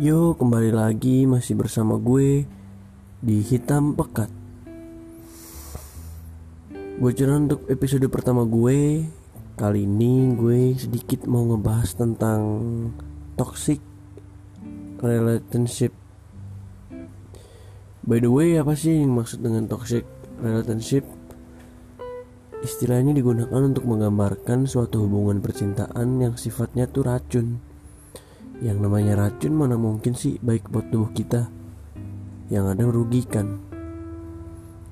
Yo, kembali lagi masih bersama gue di Hitam Pekat. Bocoran untuk episode pertama gue Kali ini gue sedikit mau ngebahas tentang toxic relationship By the way, apa sih yang maksud dengan toxic relationship? Istilahnya digunakan untuk menggambarkan suatu hubungan percintaan yang sifatnya tuh racun Yang namanya racun mana mungkin sih baik buat tubuh kita Yang ada merugikan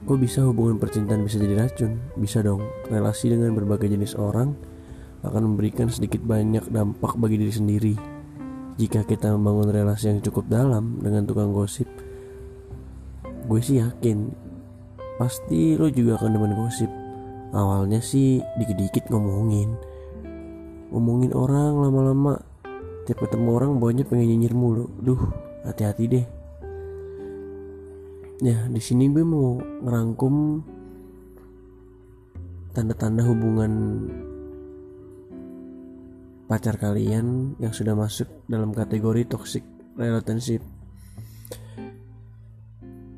Kok bisa hubungan percintaan bisa jadi racun? Bisa dong, relasi dengan berbagai jenis orang akan memberikan sedikit banyak dampak bagi diri sendiri. Jika kita membangun relasi yang cukup dalam dengan tukang gosip, gue sih yakin pasti lo juga akan demen gosip. Awalnya sih dikit-dikit ngomongin, ngomongin orang lama-lama tiap ketemu orang bawanya pengen nyinyir mulu. Duh, hati-hati deh Ya, di sini gue mau ngerangkum tanda-tanda hubungan pacar kalian yang sudah masuk dalam kategori toxic relationship.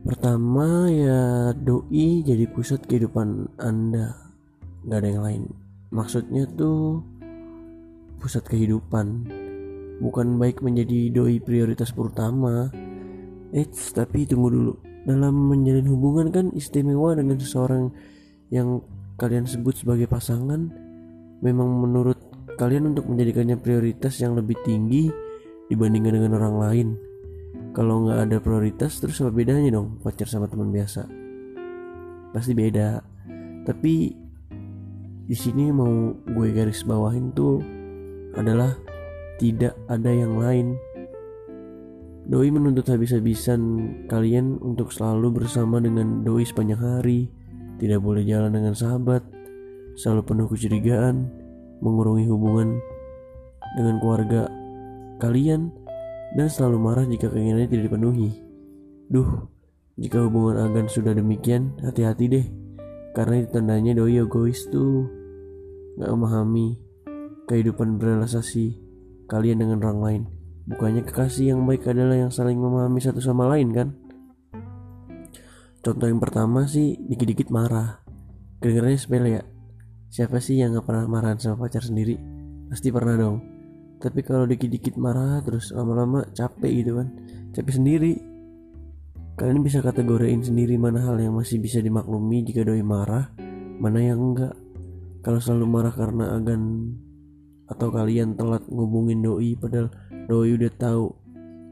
Pertama ya doi jadi pusat kehidupan Anda, nggak ada yang lain. Maksudnya tuh pusat kehidupan, bukan baik menjadi doi prioritas pertama. Eits, tapi tunggu dulu. Dalam menjalin hubungan kan istimewa dengan seseorang yang kalian sebut sebagai pasangan. Memang menurut kalian untuk menjadikannya prioritas yang lebih tinggi dibandingkan dengan orang lain. Kalau nggak ada prioritas terus apa bedanya dong pacar sama teman biasa? Pasti beda. Tapi di sini mau gue garis bawahin tuh adalah tidak ada yang lain Doi menuntut habis-habisan kalian untuk selalu bersama dengan Doi sepanjang hari. Tidak boleh jalan dengan sahabat, selalu penuh kecurigaan, mengurungi hubungan dengan keluarga kalian, dan selalu marah jika keinginannya tidak dipenuhi. Duh, jika hubungan agan sudah demikian, hati-hati deh. Karena itu tandanya Doi egois tuh. Gak memahami kehidupan berrelasi kalian dengan orang lain. Bukannya kekasih yang baik adalah yang saling memahami satu sama lain kan? Contoh yang pertama sih dikit-dikit marah. Kedengarannya sepele ya. Siapa sih yang gak pernah marah sama pacar sendiri? Pasti pernah dong. Tapi kalau dikit-dikit marah terus lama-lama capek gitu kan. Capek sendiri. Kalian bisa kategoriin sendiri mana hal yang masih bisa dimaklumi jika doi marah, mana yang enggak. Kalau selalu marah karena agan atau kalian telat ngubungin doi padahal doi udah tahu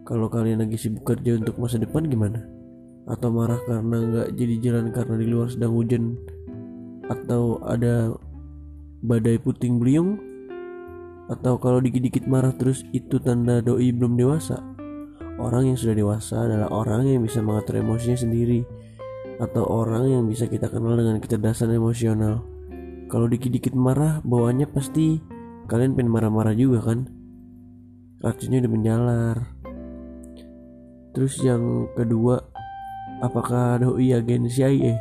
kalau kalian lagi sibuk kerja untuk masa depan gimana? Atau marah karena nggak jadi jalan karena di luar sedang hujan? Atau ada badai puting beliung? Atau kalau dikit-dikit marah terus itu tanda doi belum dewasa? Orang yang sudah dewasa adalah orang yang bisa mengatur emosinya sendiri. Atau orang yang bisa kita kenal dengan kecerdasan emosional. Kalau dikit-dikit marah bawaannya pasti kalian pengen marah-marah juga kan? Racunnya udah menjalar terus yang kedua apakah doi agen CIA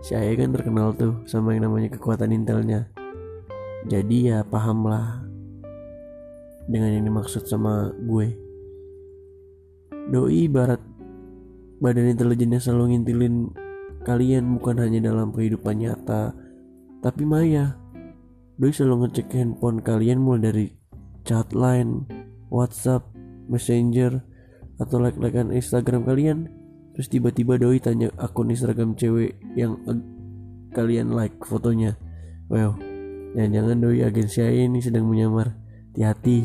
CIA kan terkenal tuh sama yang namanya kekuatan intelnya. Jadi ya paham lah dengan yang dimaksud sama gue. Doi barat badan intelijennya selalu ngintilin kalian bukan hanya dalam kehidupan nyata tapi maya Doi selalu ngecek handphone kalian mulai dari chat line, WhatsApp, Messenger, atau like-likean Instagram kalian. Terus tiba-tiba Doi tanya akun Instagram cewek yang kalian like fotonya. Wow, jangan-jangan Doi agen CIA ini sedang menyamar. Hati-hati,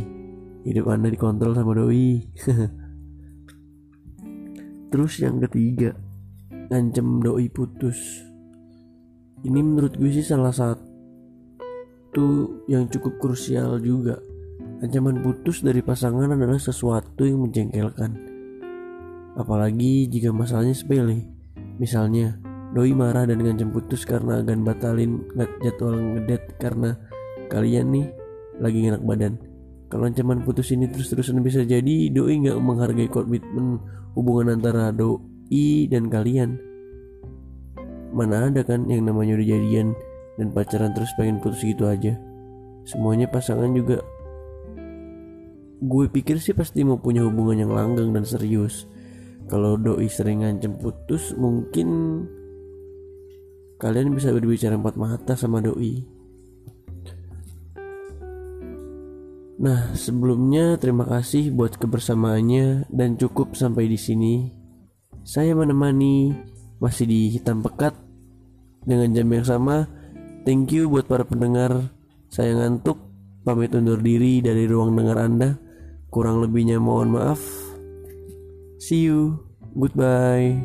hidup anda dikontrol sama Doi. Terus yang ketiga, ngancem Doi putus. Ini menurut gue sih salah satu itu yang cukup krusial juga. Ancaman putus dari pasangan adalah sesuatu yang menjengkelkan. Apalagi jika masalahnya sepele. Misalnya, doi marah dan ngancam putus karena akan batalin jadwal ngedet karena kalian nih lagi enak badan. Kalau ancaman putus ini terus-terusan bisa jadi doi nggak menghargai komitmen hubungan antara doi dan kalian. Mana ada kan yang namanya udah jadian dan pacaran terus pengen putus gitu aja. Semuanya pasangan juga. Gue pikir sih pasti mau punya hubungan yang langgeng dan serius. Kalau doi sering ngancem putus mungkin kalian bisa berbicara empat mata sama doi. Nah sebelumnya terima kasih buat kebersamaannya dan cukup sampai di sini. Saya menemani masih di hitam pekat dengan jam yang sama thank you buat para pendengar saya ngantuk pamit undur diri dari ruang dengar anda kurang lebihnya mohon maaf See you. Goodbye.